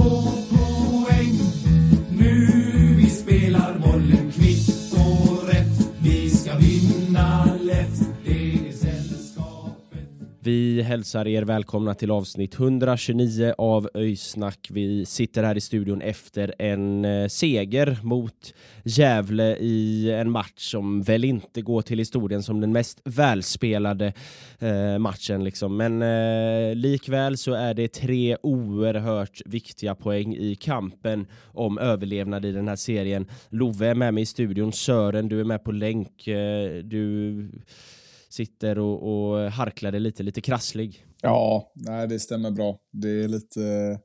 som Vi hälsar er välkomna till avsnitt 129 av Öysnack. Vi sitter här i studion efter en eh, seger mot Gävle i en match som väl inte går till historien som den mest välspelade eh, matchen. Liksom. Men eh, likväl så är det tre oerhört viktiga poäng i kampen om överlevnad i den här serien. Love är med mig i studion, Sören du är med på länk. Eh, du sitter och, och harklar dig lite, lite krasslig. Ja, nej, det stämmer bra. Det är lite,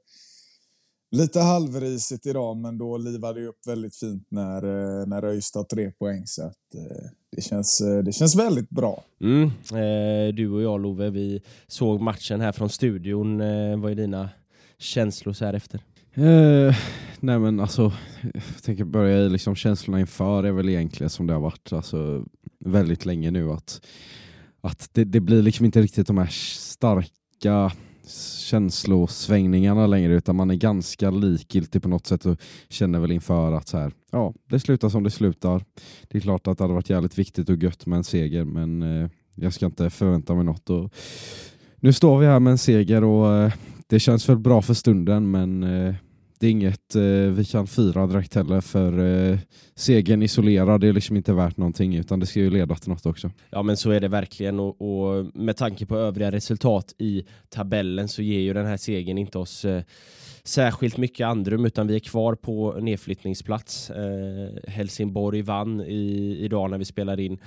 lite halvrisigt idag, men då livade det upp väldigt fint när, eh, när ÖIS tar tre poäng. Så att, eh, det, känns, eh, det känns väldigt bra. Mm. Eh, du och jag Love, vi såg matchen här från studion. Eh, vad är dina känslor så här efter? Eh, nej men alltså, jag tänker börja i liksom känslorna inför är väl egentligen som det har varit alltså, väldigt länge nu. Att, att det, det blir liksom inte riktigt de här starka känslosvängningarna längre utan man är ganska likgiltig på något sätt och känner väl inför att så här, ja, det slutar som det slutar. Det är klart att det hade varit jävligt viktigt och gött med en seger men eh, jag ska inte förvänta mig något. Och nu står vi här med en seger och eh, det känns väl bra för stunden men eh, det är inget eh, vi kan fira direkt heller för eh, segern isolerad är liksom inte värt någonting utan det ska ju leda till något också. Ja men så är det verkligen och, och med tanke på övriga resultat i tabellen så ger ju den här segern inte oss eh, särskilt mycket andrum utan vi är kvar på nedflyttningsplats. Eh, Helsingborg vann i, idag när vi spelade in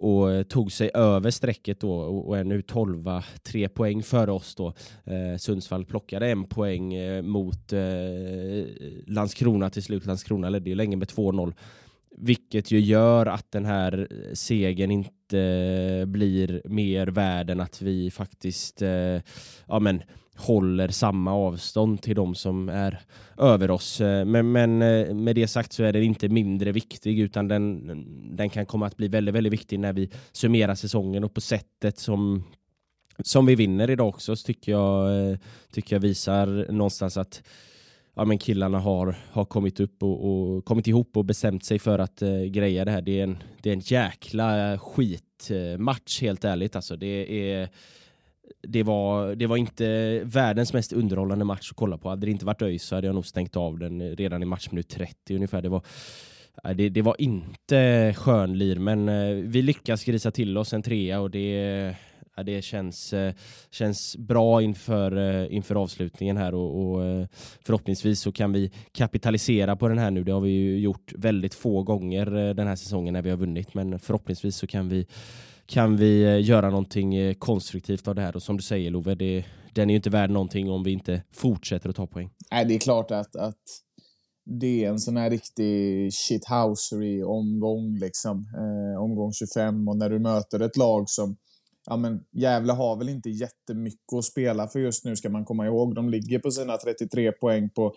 och eh, tog sig över strecket då och, är nu 12 tre poäng före oss då. Eh, Sundsvall plockade en poäng eh, mot eh, Landskrona till slut. Landskrona ledde ju länge med 2-0. Vilket ju gör att den här eh, segern inte eh, blir mer värd än att vi faktiskt eh, ja, men, håller samma avstånd till de som är över oss. Eh, men, men eh, med det sagt så är den inte mindre viktig utan den, den kan komma att bli väldigt, väldigt viktig när vi summerar säsongen och på sättet som som vi vinner idag också så tycker jag, eh, tycker jag visar någonstans att ja, men killarna har, har kommit upp och, och kommit ihop och bestämt sig för att eh, greja det här. Det är en, det är en jäkla skitmatch helt ärligt. Alltså, det, är, det, var, det var inte världens mest underhållande match att kolla på. Hade det inte varit ÖIS så hade jag nog stängt av den redan i matchminut 30 ungefär. Det var, det, det var inte skönlir men eh, vi lyckas grisa till oss en trea och det, det känns, eh, känns bra inför, eh, inför avslutningen här och, och förhoppningsvis så kan vi kapitalisera på den här nu. Det har vi ju gjort väldigt få gånger den här säsongen när vi har vunnit men förhoppningsvis så kan vi kan vi eh, göra någonting eh, konstruktivt av det här och som du säger Love, det, den är ju inte värd någonting om vi inte fortsätter att ta poäng. Nej, det är klart att, att det är en sån här riktig shithousery-omgång, liksom. Eh, omgång 25. Och när du möter ett lag som Ja, men Gävle har väl inte jättemycket att spela för just nu, ska man komma ihåg. De ligger på sina 33 poäng på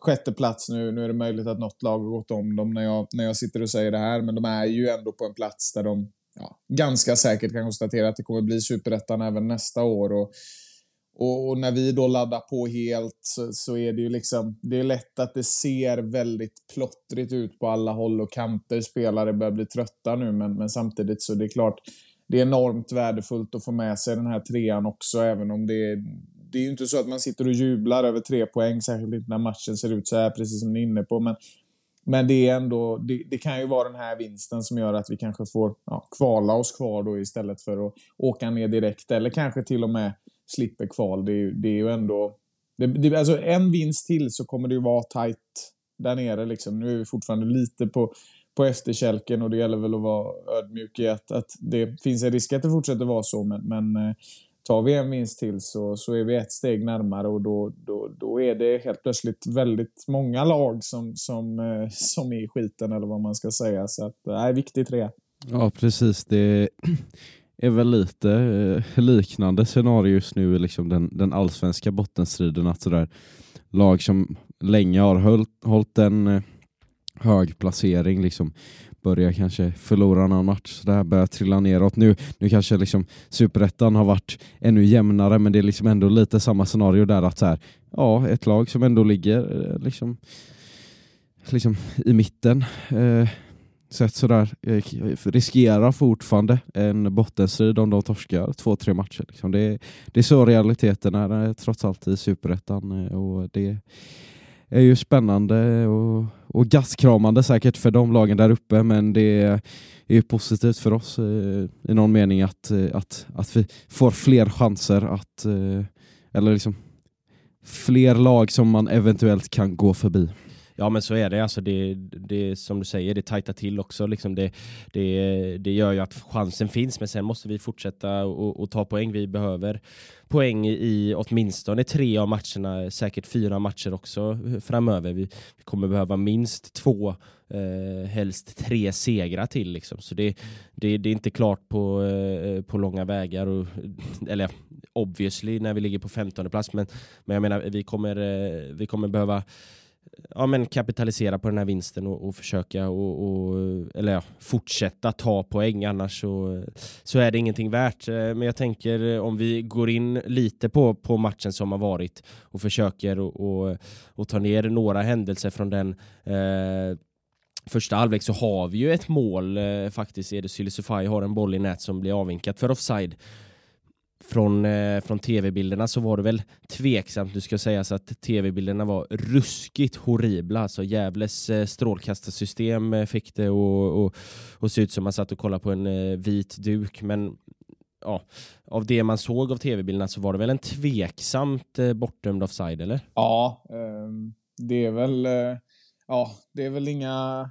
sjätte plats nu. Nu är det möjligt att något lag har gått om dem när jag, när jag sitter och säger det här, men de är ju ändå på en plats där de ja, ganska säkert kan konstatera att det kommer bli superettan även nästa år. Och, och, och när vi då laddar på helt så, så, är det ju liksom, det är lätt att det ser väldigt plottrigt ut på alla håll och kanter. Spelare börjar bli trötta nu, men, men samtidigt så det är klart, det är enormt värdefullt att få med sig den här trean också, även om det är det är ju inte så att man sitter och jublar över tre poäng, särskilt inte när matchen ser ut så här, precis som ni är inne på. Men, men det är ändå, det, det, kan ju vara den här vinsten som gör att vi kanske får ja, kvala oss kvar då istället för att åka ner direkt, eller kanske till och med slipper kval. Det är, det är ju ändå det, det, alltså en vinst till så kommer det ju vara tight där nere. Liksom. Nu är vi fortfarande lite på, på efterkälken och det gäller väl att vara ödmjuk i att, att det finns en risk att det fortsätter vara så. Men, men eh, tar vi en vinst till så, så är vi ett steg närmare och då, då, då är det helt plötsligt väldigt många lag som, som, eh, som är i skiten eller vad man ska säga. Så att, eh, det är viktigt trea. Ja, precis. Det är väl lite eh, liknande scenario just nu i liksom den, den allsvenska bottenstriden. Att sådär, lag som länge har hållit, hållit en eh, hög placering liksom, börjar kanske förlora någon match, så här börjar trilla neråt. Nu, nu kanske liksom superettan har varit ännu jämnare, men det är liksom ändå lite samma scenario där att så här, ja, ett lag som ändå ligger eh, liksom, liksom i mitten eh, sett sådär, eh, riskerar fortfarande en bottenstrid om de torskar två, tre matcher. Liksom. Det, det är så realiteten är eh, trots allt i superettan eh, och det är ju spännande och, och gastkramande säkert för de lagen där uppe men det är ju positivt för oss eh, i någon mening att, eh, att, att vi får fler chanser att eh, eller liksom fler lag som man eventuellt kan gå förbi. Ja men så är det, alltså det, det som du säger, det tajtar till också. Liksom det, det, det gör ju att chansen finns, men sen måste vi fortsätta och, och ta poäng. Vi behöver poäng i åtminstone tre av matcherna, säkert fyra matcher också framöver. Vi, vi kommer behöva minst två, eh, helst tre segrar till. Liksom. Så det, det, det är inte klart på, eh, på långa vägar. Och, eller obviously när vi ligger på 15 plats, men, men jag menar vi kommer, eh, vi kommer behöva ja, men kapitalisera på den här vinsten och, och försöka och, och, eller ja, fortsätta ta poäng annars så, så är det ingenting värt. Eh, men jag tänker eh, om vi går in lite på, på matchen som har varit och försöker och, och, och ta ner några händelser från den eh, första halvlek så har vi ju ett mål eh, faktiskt. Edu Sylisufaj har en boll i nät som blir avvinkat för offside från, eh, från tv-bilderna så var det väl tveksamt. nu ska sägas att tv-bilderna var ruskigt horribla. Alltså Gävles eh, strålkastarsystem eh, fick det och, och, och se ut som man satt och kollade på en eh, vit duk. Men ja, av det man såg av tv-bilderna så var det väl en tveksamt eh, bortdömd offside, eller? Ja, ehm, det är väl, eh, ja, det är väl inga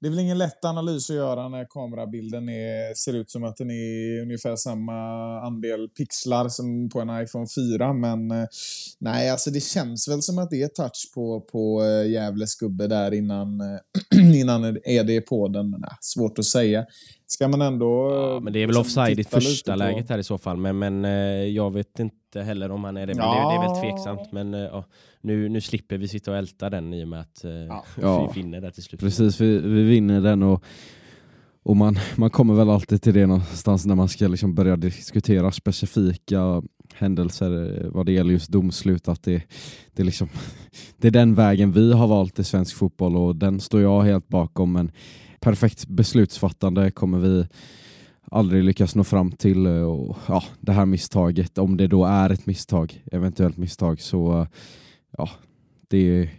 det är väl ingen lätt analys att göra när kamerabilden är, ser ut som att den är ungefär samma andel pixlar som på en iPhone 4. Men eh, nej, alltså det känns väl som att det är touch på, på eh, Gävles gubbe där innan, eh, innan är det på den. Men, nej, svårt att säga. Ska man ändå... Ja, men det är väl liksom offside i första läget här i så fall. Men, men jag vet inte heller om han är det. Men ja. det, det, är väl tveksamt. Men ja, nu, nu slipper vi sitta och älta den i och med att ja. vi vinner där till slut. Precis, vi, vi vinner den och och man, man kommer väl alltid till det någonstans när man ska liksom börja diskutera specifika händelser vad det gäller just domslut. Att det, det, liksom, det är den vägen vi har valt i svensk fotboll och den står jag helt bakom. Men perfekt beslutsfattande kommer vi aldrig lyckas nå fram till. Eh, och, ja, det här misstaget, om det då är ett misstag, eventuellt misstag, så ja, det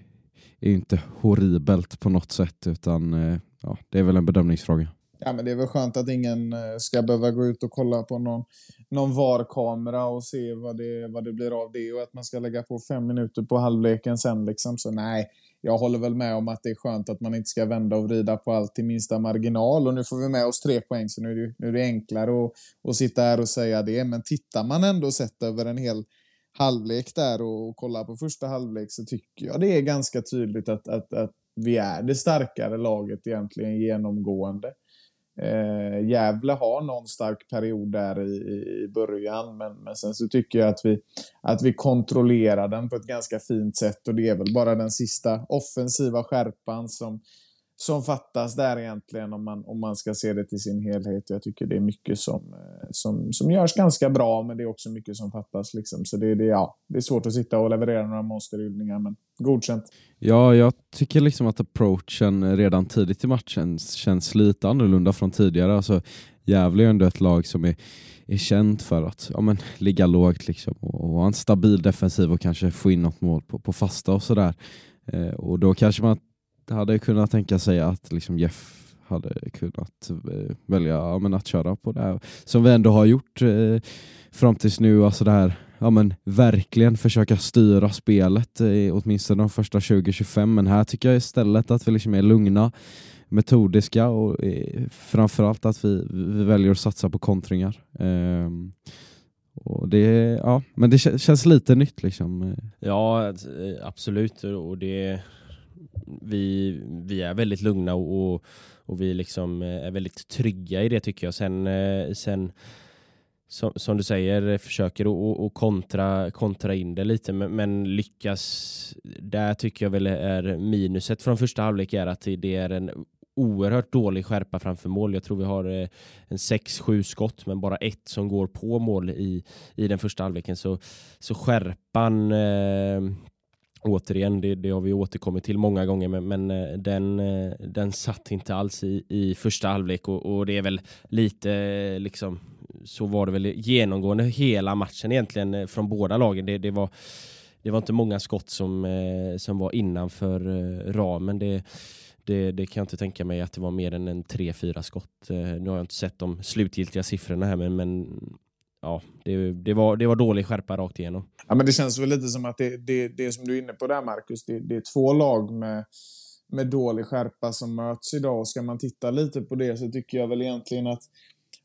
är inte horribelt på något sätt utan eh, ja, det är väl en bedömningsfråga. Ja, men det är väl skönt att ingen eh, ska behöva gå ut och kolla på någon, någon VAR-kamera och se vad det, vad det blir av det och att man ska lägga på fem minuter på halvleken sen. Liksom. Så nej, jag håller väl med om att det är skönt att man inte ska vända och vrida på allt till minsta marginal. Och nu får vi med oss tre poäng, så nu är det, nu är det enklare att, att sitta här och säga det. Men tittar man ändå sett över en hel halvlek där och kollar på första halvlek så tycker jag det är ganska tydligt att, att, att vi är det starkare laget egentligen genomgående. Eh, Gävle har någon stark period där i, i början, men, men sen så tycker jag att vi, att vi kontrollerar den på ett ganska fint sätt och det är väl bara den sista offensiva skärpan som, som fattas där egentligen om man, om man ska se det till sin helhet. Jag tycker det är mycket som, eh, som, som görs ganska bra, men det är också mycket som fattas. Liksom. Så det, det, ja, det är svårt att sitta och leverera några monsterhyllningar, men godkänt. Ja, jag tycker liksom att approachen redan tidigt i matchen känns lite annorlunda från tidigare. Alltså, Gävle är ändå ett lag som är, är känt för att ja, men, ligga lågt liksom, och, ha en stabil defensiv och kanske få in något mål på, på fasta och sådär. Eh, och då kanske man hade kunnat tänka sig att liksom Jeff hade kunnat eh, välja ja, men att köra på det här. Som vi ändå har gjort eh, fram tills nu. Alltså det här, ja, men verkligen försöka styra spelet eh, åtminstone de första 20-25. Men här tycker jag istället att vi liksom är lugna, metodiska och eh, framförallt att vi, vi väljer att satsa på kontringar. Eh, och det, ja, men det känns lite nytt liksom. Ja, eh, absolut. Och det, vi, vi är väldigt lugna och, och, och vi liksom eh, är väldigt trygga i det tycker jag. Sen, eh, sen som, som du säger, försöker att kontra, kontra in det lite men, men lyckas. Där tycker jag väl är minuset från första halvlek är att det är en oerhört dålig skärpa framför mål. Jag tror vi har eh, en 6-7 skott men bara ett som går på mål i, i den första halvleken. Så, så skärpan eh, Återigen, det, det har vi återkommit till många gånger, men, men eh, den, eh, den satt inte alls i, i första halvlek och, och det är väl lite eh, liksom så var det väl genomgående hela matchen egentligen från båda lagen. Det, det, var, det var inte många skott som, som var innanför ramen. Det, det, det kan jag inte tänka mig att det var mer än en 3-4 skott. Nu har jag inte sett de slutgiltiga siffrorna här, men, men ja, det, det, var, det var dålig skärpa rakt igenom. Ja, men det känns väl lite som att det, det, det som du är inne på där, Marcus, det, det är två lag med, med dålig skärpa som möts idag. Och ska man titta lite på det så tycker jag väl egentligen att,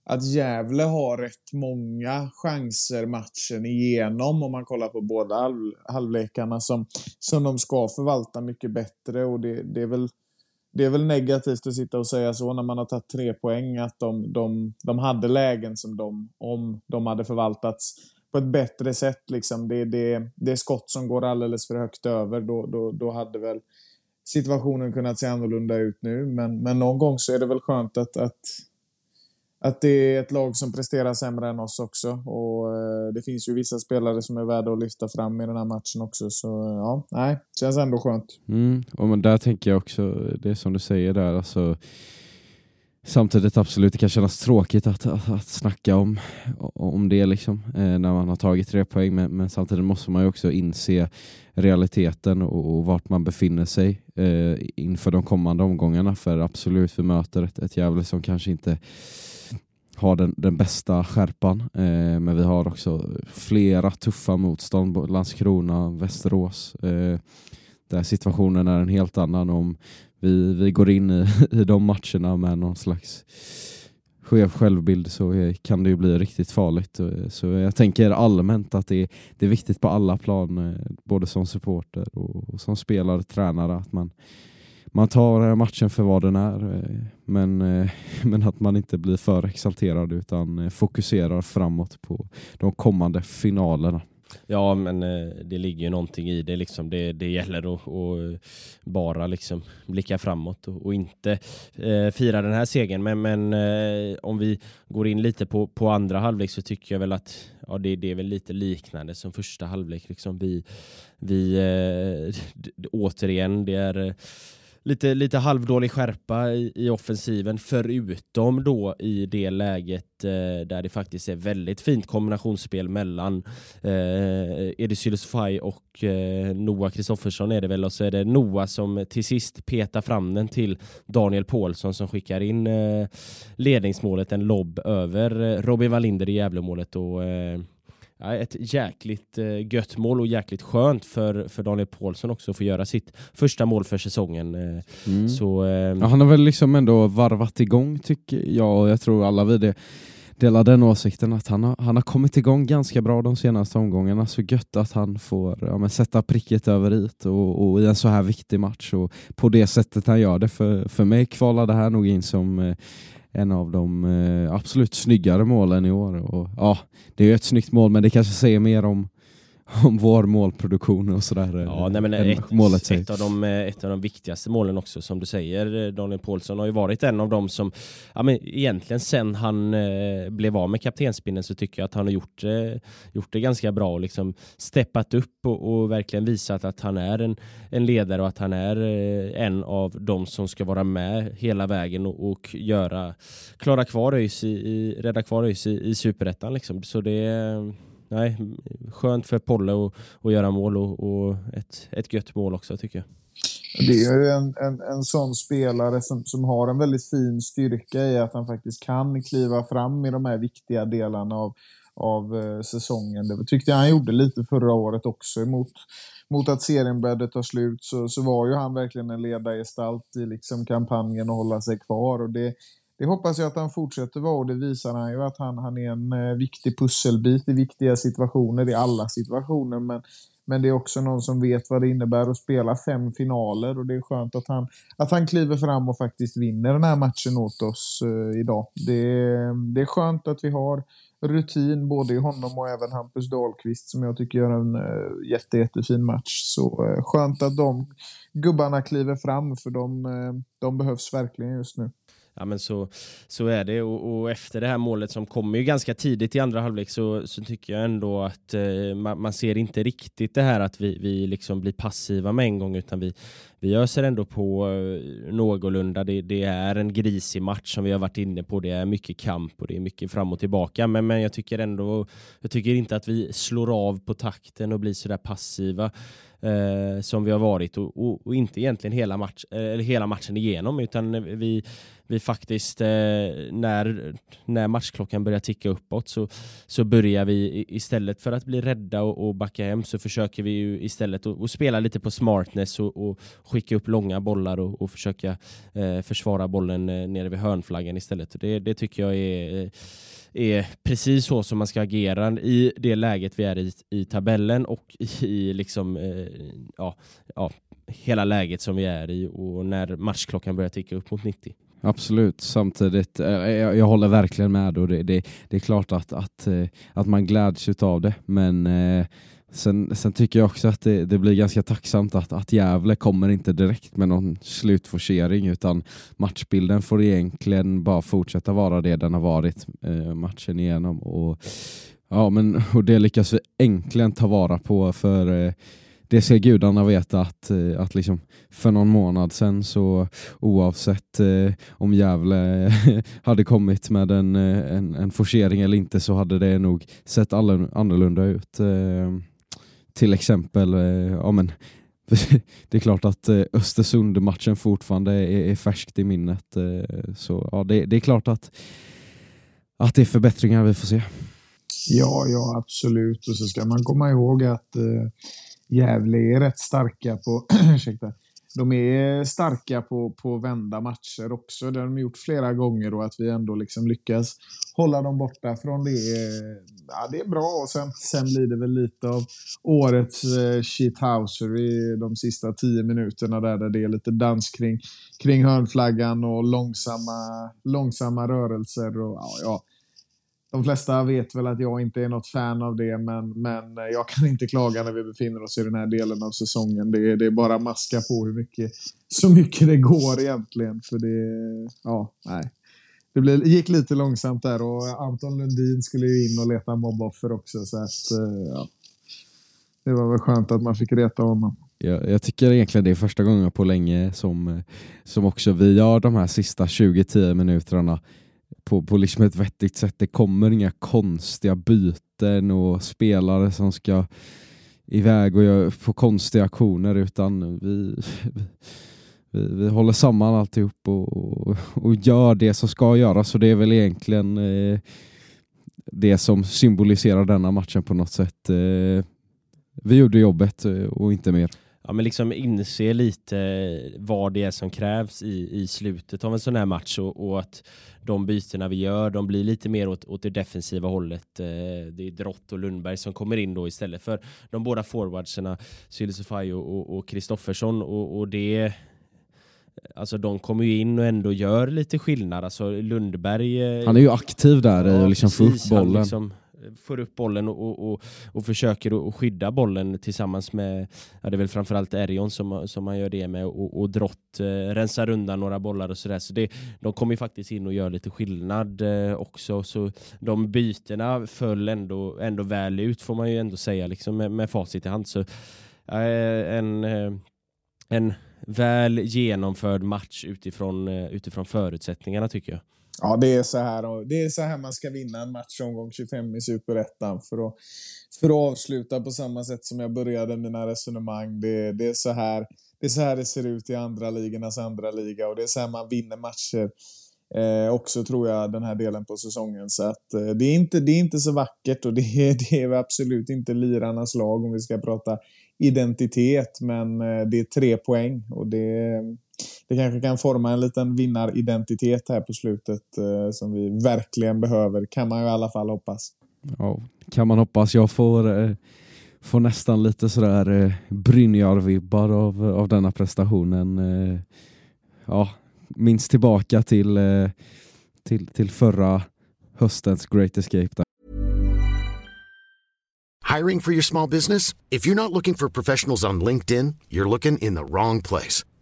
att Gävle har rätt många chanser matchen igenom om man kollar på båda halv, halvlekarna som, som de ska förvalta mycket bättre. Och det, det är väl det är väl negativt att sitta och säga så när man har tagit tre poäng att de, de, de hade lägen som de, om de hade förvaltats på ett bättre sätt. Liksom. Det, det, det är skott som går alldeles för högt över. Då, då, då hade väl situationen kunnat se annorlunda ut nu. Men, men någon gång så är det väl skönt att, att, att det är ett lag som presterar sämre än oss också. Och eh, det finns ju vissa spelare som är värda att lyfta fram i den här matchen också. Så eh, ja, nej, känns ändå skönt. Mm, och men där tänker jag också, det som du säger där, alltså Samtidigt absolut, det kan kännas tråkigt att, att, att snacka om, om det liksom, eh, när man har tagit tre poäng, men, men, samtidigt måste man ju också inse realiteten och, och vart man befinner sig eh, inför de kommande omgångarna. För absolut, vi möter ett, ett Gävle som kanske inte har den, den bästa skärpan, eh, men vi har också flera tuffa motstånd, Landskrona, Västerås, eh, där situationen är en helt annan. Om vi, vi går in i, i de matcherna med någon slags skev självbild så kan det ju bli riktigt farligt. Eh, så jag tänker allmänt att det är, det är viktigt på alla plan, eh, både som supporter och som spelare och tränare, att man, man tar eh, matchen för vad den är. Men, men att man inte blir för exalterad utan fokuserar framåt på de kommande finalerna. Ja, men eh, det ligger ju någonting i det. Liksom. Det, det gäller att, att eh, bara liksom blicka framåt och, och inte eh, fira den här segern. Men, men eh, om vi går in lite på, på andra halvlek så tycker jag väl att ja, det, det är väl lite liknande som första halvlek. Liksom. Vi, vi eh, återigen, det är lite, lite halvdålig skärpa i, i offensiven förutom då i det läget eh, där det faktiskt är väldigt fint kombinationsspel mellan eh, Edi Sylesfaj och eh, Noah Kristoffersson är det väl och så är det Noah som till sist petar fram den till Daniel Paulsson som skickar in eh, ledningsmålet, en lobb över eh, Robin Wallinder i Gävlemålet och eh, Ja, ett jäkligt eh, gött mål och jäkligt skönt för, för Daniel Paulsson också att få göra sitt första mål för säsongen. Eh, Mm. Så, eh, Ja, han har väl liksom ändå varvat igång tycker jag och jag tror alla vi det delar den åsikten att han har, han har kommit igång ganska bra de senaste omgångarna. Så gött att han får ja, sätta pricket över i och, och i en så här viktig match och på det sättet han gör det. För, för mig kvalar det här nog in som eh, en av de eh, absolut snyggare målen i år. Och, ja, det är ju ett snyggt mål men det kanske säger mer om, om vår målproduktion och sådär. Ja, nej, men ett, målet ett, av de, eh, ett av de viktigaste målen också, som du säger, eh, Daniel Paulsson har ju varit en av dem som, ja, men egentligen sen han eh, blev av med kaptensbindeln så tycker jag att han har gjort, eh, gjort det ganska bra och liksom steppat upp och, och verkligen visat att han är en, en ledare och att han är eh, en av de som ska vara med hela vägen och, och göra, klara kvar ÖIS i, i, rädda kvar ÖIS i, i superettan liksom. Så det nej, skönt för Polle att, göra mål och, och ett, ett gött mål också tycker jag. Det är ju en, en, en sån spelare som, som har en väldigt fin styrka i att han faktiskt kan kliva fram i de här viktiga delarna av, av eh, säsongen. Det tyckte jag han gjorde lite förra året också Mot, mot att serien började ta slut så, så var ju han verkligen en ledargestalt i liksom kampanjen och hålla sig kvar. Och det, det hoppas jag att han fortsätter vara och det visar han ju att han, han är en eh, viktig pusselbit i viktiga situationer, i alla situationer. Men, men det är också någon som vet vad det innebär att spela fem finaler och det är skönt att han, att han kliver fram och faktiskt vinner den här matchen åt oss eh, idag. Det, det är skönt att vi har rutin både i honom och även Hampus Dahlqvist som jag tycker gör en eh, jätte, jättefin match. Så eh, skönt att de gubbarna kliver fram för de, eh, de behövs verkligen just nu. Ja men så, så är det och, och, efter det här målet som kommer ju ganska tidigt i andra halvlek så, så tycker jag ändå att eh, man, man, ser inte riktigt det här att vi, vi liksom blir passiva med en gång utan vi, vi öser ändå på eh, någorlunda. Det, det är en grisig match som vi har varit inne på. Det är mycket kamp och det är mycket fram och tillbaka. Men, men jag tycker ändå, jag tycker inte att vi slår av på takten och blir sådär passiva eh, som vi har varit och, och, och, inte egentligen hela, match, eh, hela matchen igenom utan vi, vi faktiskt eh, när, när matchklockan börjar ticka uppåt så, så börjar vi istället för att bli rädda och, och backa hem så försöker vi ju istället att spela lite på smartness och, och skicka upp långa bollar och, och försöka eh, försvara bollen eh, nere vid hörnflaggan istället. Det, det tycker jag är eh, är precis så som man ska agera i det läget vi är i, i tabellen och i liksom, eh, ja, ja, hela läget som vi är i och när matchklockan börjar ticka upp mot 90. Absolut, samtidigt, eh, jag, jag håller verkligen med och det, det, det är klart att, att, eh, att man gläds av det men eh, Sen, sen tycker jag också att det, det, blir ganska tacksamt att, att Gävle kommer inte direkt med någon slutforcering utan matchbilden får egentligen bara fortsätta vara det den har varit eh, matchen igenom. Och, ja, men, och det lyckas vi äntligen ta vara på för eh, det ska gudarna veta att, eh, att liksom för någon månad sedan så oavsett eh, om Gävle hade kommit med en, eh, en, en forcering eller inte så hade det nog sett annorlunda ut. Eh, till exempel, eh, ja men det är klart att eh, Östersund-matchen fortfarande är, är färskt i minnet. Eh, så ja, det, det, är klart att, att det är förbättringar vi får se. Ja, ja absolut. Och så ska man komma ihåg att eh, Gävle är rätt starka på, ursäkta, de är starka på, på vända matcher också. Det har de gjort flera gånger och att vi ändå liksom lyckas hålla dem borta från det. Ja, det är bra och sen, sen blir det väl lite av årets eh, shithouser i de sista tio minuterna där, där det är lite dans kring, kring hörnflaggan och långsamma, långsamma rörelser. Och, ja, ja de flesta vet väl att jag inte är något fan av det, men, men eh, jag kan inte klaga när vi befinner oss i den här delen av säsongen. Det, är, det är bara maska på hur mycket, så mycket det går egentligen. För det, ja, nej. Det blev, gick lite långsamt där och Anton Lundin skulle ju in och leta mobboffer också. Så att, eh, ja. Det var väl skönt att man fick reta honom. Jag, jag tycker egentligen det är första gången på länge som, som också vi gör de här sista 20-10 minuterna på, på liksom ett vettigt sätt. Det kommer inga konstiga byten och spelare som ska iväg och få konstiga aktioner utan vi, vi, vi håller samman alltihop och, och, och gör det som ska göras. Och det är väl egentligen eh, det som symboliserar denna matchen på något sätt. Eh, vi gjorde jobbet eh, och inte mer ja, men liksom inse lite vad det är som krävs i, i slutet av en sån här match och, och att de bytena vi gör, de blir lite mer åt, åt det defensiva hållet. Eh, det är Drott och Lundberg som kommer in då istället för de båda forwardserna, Sylisufaj och Kristoffersson och, och, och det Alltså de kommer ju in och ändå gör lite skillnad. Alltså Lundberg... Eh, Han är ju aktiv där ja, i att liksom få upp bollen. Liksom, får upp bollen och, och, och försöker att skydda bollen tillsammans med, ja, det är väl framförallt Erion som, som man gör det med och, och Drott eh, rensar undan några bollar och sådär. Så det, de kommer ju faktiskt in och gör lite skillnad eh, också. Så de bytena föll ändå, ändå väl ut får man ju ändå säga liksom med, med facit i hand. Så eh, en, eh, en väl genomförd match utifrån, eh, utifrån förutsättningarna tycker jag. Ja, det är, så här, det är så här man ska vinna en match omgång 25 i Superettan för att, för att avsluta på samma sätt som jag började mina resonemang. Det, det, är så här, det är så här det ser ut i andra ligornas andra liga och det är så här man vinner matcher. Eh, också tror jag den här delen på säsongen. Så att, eh, det, är inte, det är inte så vackert och det är, det är absolut inte lirarnas lag om vi ska prata identitet. Men eh, det är tre poäng och det, det kanske kan forma en liten vinnaridentitet här på slutet eh, som vi verkligen behöver. Kan man ju i alla fall hoppas. Ja, kan man hoppas. Jag får, eh, får nästan lite sådär eh, Brynjar-vibbar av, av denna prestationen. Eh, ja, minst tillbaka till, eh, till, till förra höstens Great Escape. Där. Hiring for your small business? If you're not looking for professionals on LinkedIn, you're looking in the wrong place.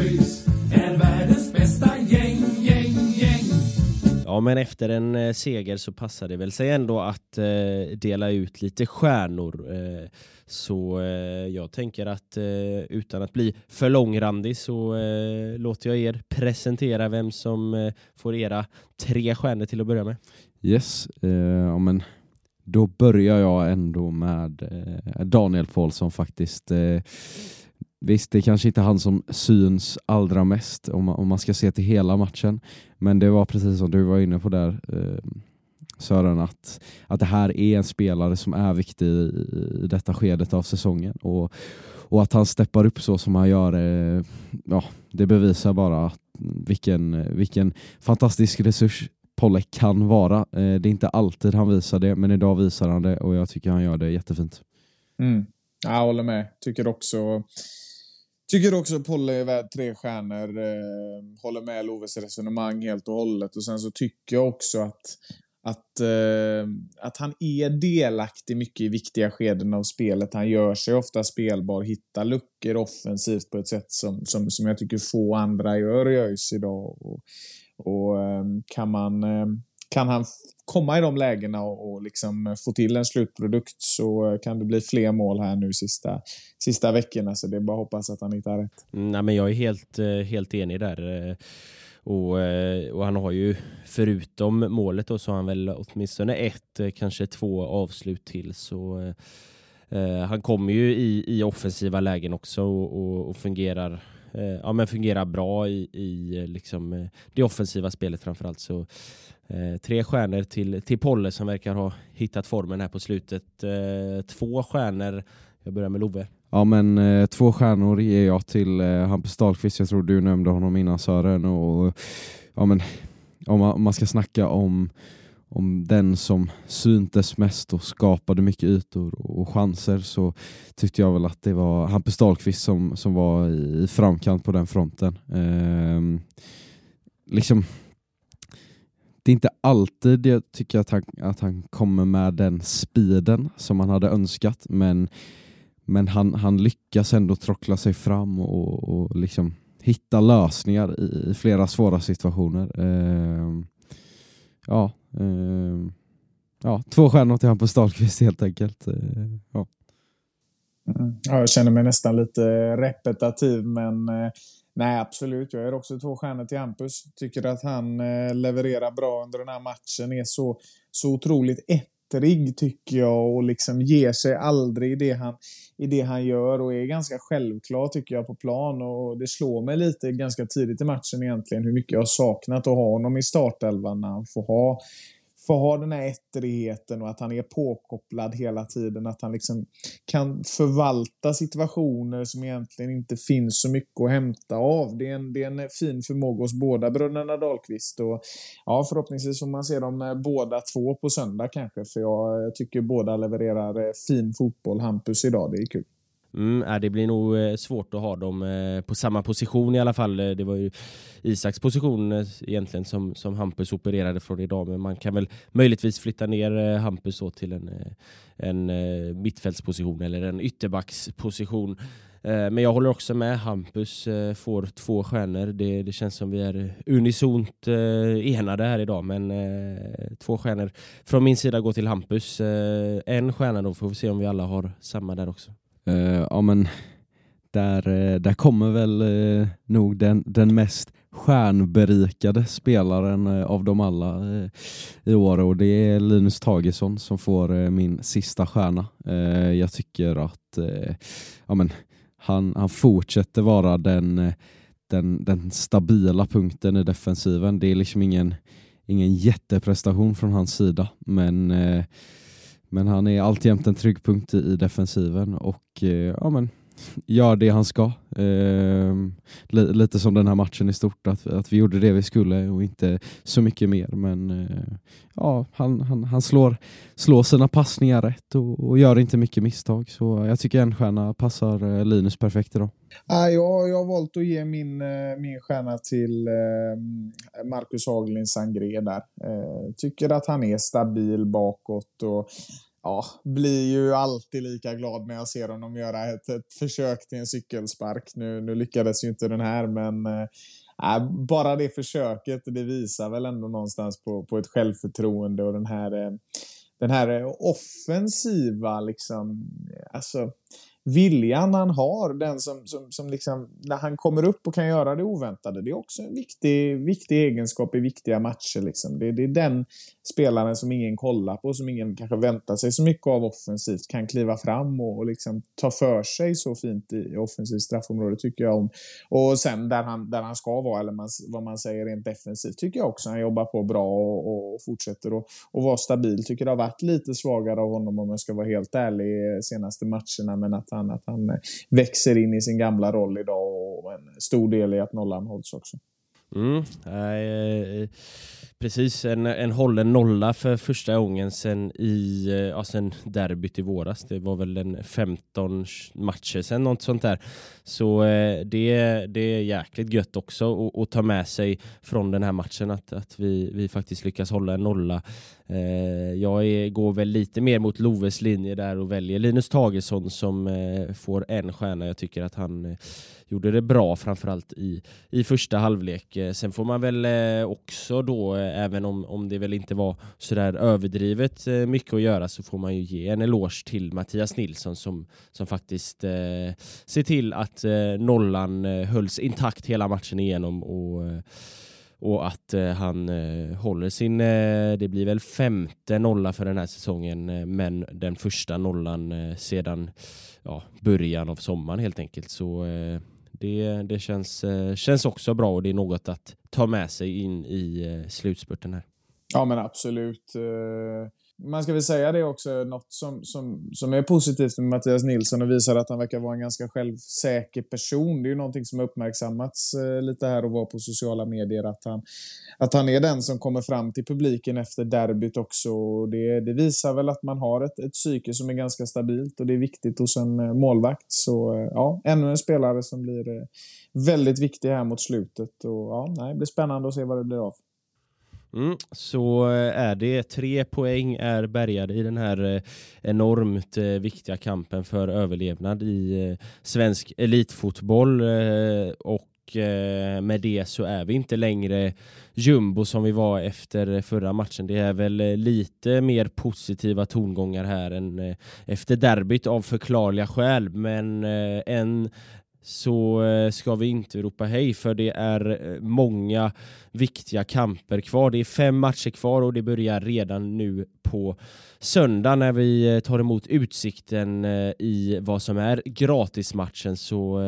ÖIS är världens bästa gäng, gäng, gäng. Ja, men efter en eh, seger så passar det väl sig ändå att eh, dela ut lite stjärnor. Eh, så eh, jag tänker att eh, utan att bli för långrandig så eh, låter jag er presentera vem som eh, får era tre stjärnor till att börja med. Yes, eh, ja, men då börjar jag ändå med eh, Daniel Paulsson faktiskt. Visst, det är kanske inte han som syns allra mest om man, om man ska se till hela matchen, men det var precis som du var inne på där eh, Sören, att, att det här är en spelare som är viktig i, i detta skedet av säsongen och, och att han steppar upp så som han gör, eh, ja, det bevisar bara att, vilken, vilken fantastisk resurs Pollek kan vara. Eh, det är inte alltid han visar det, men idag visar han det och jag tycker han gör det jättefint. Mm. Jag håller med. Tycker också, tycker också Polle är värd tre stjärnor. Eh, håller med Loves resonemang helt och hållet. Och sen så tycker jag också att, att, eh, att han är delaktig mycket i viktiga skeden av spelet. Han gör sig ofta spelbar, hittar luckor offensivt på ett sätt som, som, som jag tycker få andra gör i ÖIS idag. Och, och eh, kan man eh, kan han komma i de lägena och, och liksom få till en slutprodukt så kan det bli fler mål här nu sista, sista veckorna. Så det är bara att hoppas att han hittar rätt. Mm, nej, men jag är helt, eh, helt enig där. Eh, och, eh, och han har ju förutom målet då så har han väl åtminstone ett, kanske två avslut till. Så eh, eh, han kommer ju i, i offensiva lägen också och, och, och fungerar eh, Eh, ja, men fungerar bra i, i eh, liksom, eh, det offensiva spelet framförallt. Så eh, tre stjärnor till, till Polle som verkar ha hittat formen här på slutet. Eh, två stjärnor, jag börjar med Love. Ja men eh, två stjärnor ger jag till eh, Hampus Dahlqvist, jag tror du nämnde honom innan Sören. Och, ja, men, om, man, om man ska snacka om, om den som syntes mest och skapade mycket ytor och chanser så tyckte jag väl att det var Hampus Dahlqvist som, som var i framkant på den fronten. Eh, liksom det är inte alltid jag tycker att han, att han kommer med den speeden som man hade önskat men men han, han lyckas ändå trockla sig fram och, och liksom hitta lösningar i, i flera svåra situationer. Eh, ja, eh, ja, två stjärnor till Hampus Dahlqvist helt enkelt. Ehm, ja. Mm. Ja, jag känner mig nästan lite repetitiv, men eh, nej, absolut. Jag ger också två stjärnor till Hampus. Tycker att han eh, levererar bra under den här matchen. Är så, så otroligt ettrig, tycker jag, och liksom ger sig aldrig i det, han, i det han gör och är ganska självklar, tycker jag, på plan. Och det slår mig lite ganska tidigt i matchen egentligen hur mycket jag har saknat att ha honom i startelvan när han får ha få ha den här ettrigheten och att han är påkopplad hela tiden. Att han liksom kan förvalta situationer som egentligen inte finns så mycket att hämta av. Det är en, det är en fin förmåga hos båda bröderna Dahlqvist. Och, ja, förhoppningsvis får man se dem eh, båda två på söndag kanske. För jag, jag tycker båda levererar eh, fin fotboll. Hampus idag, det är kul. Mm, äh, det blir nog eh, svårt att ha dem eh, på samma position i alla fall. Eh, det var ju Isaks position egentligen som, som Hampus opererade från idag, men man kan väl möjligtvis flytta ner Hampus till en, en mittfältsposition eller en ytterbacksposition. Men jag håller också med. Hampus får två stjärnor. Det, det känns som vi är unisont enade här idag. Men två stjärnor från min sida går till Hampus. En stjärna då får vi se om vi alla har samma där också. Uh, ja men där, uh, där kommer väl uh, nog den, den mest stjärnberikade spelaren av dem alla i år och det är Linus Tagesson som får min sista stjärna. jag tycker att ja, men, han, han fortsätter vara den, den, den stabila punkten i defensiven. Det är liksom ingen, ingen jätteprestation från hans sida men men han är alltjämt en trygg punkt i defensiven och eh, ja, men, gör det han ska. Eh, lite som den här matchen i stort, att, att vi gjorde det vi skulle och inte så mycket mer. Men eh, ja, han, han, han slår, slår sina passningar rätt och, och, gör inte mycket misstag. Så jag tycker en stjärna passar eh, Linus perfekt idag. Ah, jag, jag har valt att ge min, eh, min stjärna till eh, Marcus Hagelin Sangré där. Eh, tycker att han är stabil bakåt och ja, blir ju alltid lika glad när jag ser honom göra ett, ett försök till en cykelspark. Nu, nu lyckades ju inte den här, men eh, äh, bara det försöket, det visar väl ändå någonstans på, på ett självförtroende och den här, eh, den här eh, offensiva, liksom, alltså viljan han har, den som, som, som liksom, när han kommer upp och kan göra det oväntade, det är också en viktig, viktig egenskap i viktiga matcher. Liksom. Det, det är den spelaren som ingen kollar på, som ingen kanske väntar sig så mycket av offensivt, kan kliva fram och, och liksom ta för sig så fint i offensivt straffområde, tycker jag om. Och sen där han, där han ska vara, eller man, vad man säger rent defensivt, tycker jag också han jobbar på bra och, och fortsätter att och vara stabil. Tycker det har varit lite svagare av honom om jag ska vara helt ärlig senaste matcherna, men att han, att han eh, växer in i sin gamla roll idag och en stor del i att nollan hålls också. Mm, äh, precis, en, en hållen nolla för första gången sen, i, eh, ja, sen derbyt i våras. Det var väl en 15 matcher sen, något sånt där. Så eh, det, det är jäkligt gött också att ta med sig från den här matchen att, att vi, vi faktiskt lyckas hålla en nolla. Eh, jag är, går väl lite mer mot Loves linje där och väljer Linus Tagesson som eh, får en stjärna. Jag tycker att han eh, gjorde det bra framförallt i, i första halvlek. Eh, sen får man väl eh, också då, eh, även om, om det väl inte var sådär överdrivet eh, mycket att göra, så får man ju ge en eloge till Mattias Nilsson som, som faktiskt eh, ser till att eh, nollan eh, hölls intakt hela matchen igenom och eh, och att eh, han eh, håller sin, eh, det blir väl femte nolla för den här säsongen, men den första nollan sedan ja, början av sommaren helt enkelt. Så det, det känns, känns också bra och det är något att ta med sig in i eh, slutspurten här. Ja men absolut. Eh, man ska väl säga det också, något som, som, som är positivt med Mattias Nilsson och visar att han verkar vara en ganska självsäker person. Det är ju någonting som har uppmärksammats eh, lite här och var på sociala medier, att han, att han är den som kommer fram till publiken efter derbyt också. Det, det visar väl att man har ett, ett psyke som är ganska stabilt och det är viktigt hos en eh, målvakt. Så eh, ja, ännu en spelare som blir eh, väldigt viktig här mot slutet. Och, ja, nej, det blir spännande att se vad det blir av. Mm, så eh, är det. Tre poäng är bärgade i den här eh, enormt eh, viktiga kampen för överlevnad i svensk elitfotboll. Och med det så är vi inte längre jumbo som vi var efter förra matchen. Det är väl lite mer positiva tongångar här än efter derbyt av förklarliga skäl, men en så eh, ska vi inte ropa hej för det är eh, många viktiga kamper kvar. Det är fem matcher kvar och det börjar redan nu på söndag när vi eh, tar emot Utsikten i vad som är gratismatchen. Så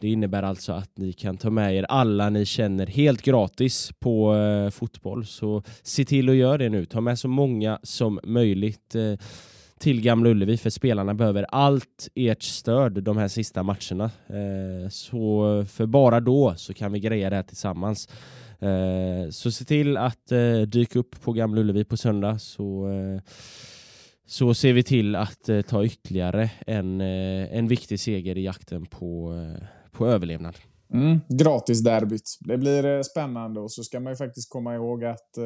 det innebär alltså att ni kan ta med er alla ni känner helt gratis på fotboll. Så se till att göra det nu. Ta med så många som möjligt till Gamla Ullevi för spelarna behöver allt ert stöd de här sista matcherna. Eh, så för bara då så kan vi greja det här tillsammans. Eh, så se till att eh, dyka upp på Gamla Ullevi på söndag så, eh, så ser vi till att eh, ta ytterligare en, eh, en viktig seger i jakten på, på överlevnad. Mm, gratis derbyt. Det blir spännande och så ska man ju faktiskt komma ihåg att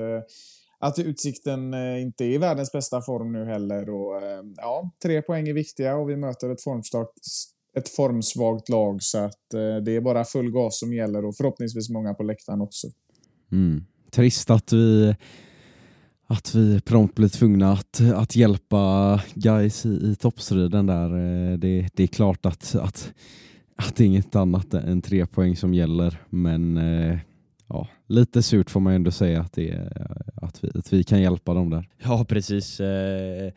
att Utsikten eh, inte är i världens bästa form nu heller. Och, eh, ja, tre poäng är viktiga och vi möter ett formstarkt ett formsvagt lag så att eh, det är bara full gas som gäller och förhoppningsvis många på läktaren också. Mm. Trist att vi att vi prompt blir tvungna att, att hjälpa guys i, i toppstriden där. Det, det är klart att, att, att det är inget annat än tre poäng som gäller men lite surt får man ändå säga att, det är, att, vi, att vi kan hjälpa dem där. Ja, precis. Eh,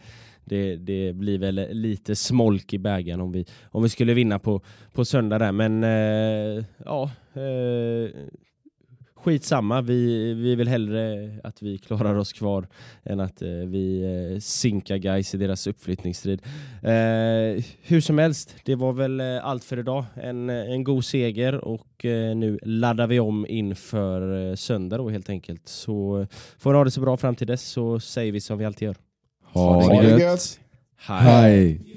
det, det blir väl lite smolk i bägaren om vi, om vi skulle vinna på, på söndag där, men eh, ja, eh, skitsamma, vi, vi vill hellre att vi klarar oss kvar än att eh, vi eh, sinkar guys i deras uppflyttningsstrid. Eh, hur som helst, det var väl eh, allt för idag. En, en god seger och eh, nu laddar vi om inför eh, söndag då helt enkelt. Så får ni ha det så bra fram till dess så säger vi som vi alltid gör. Ha, ha det gött! gött. Hej! Hej.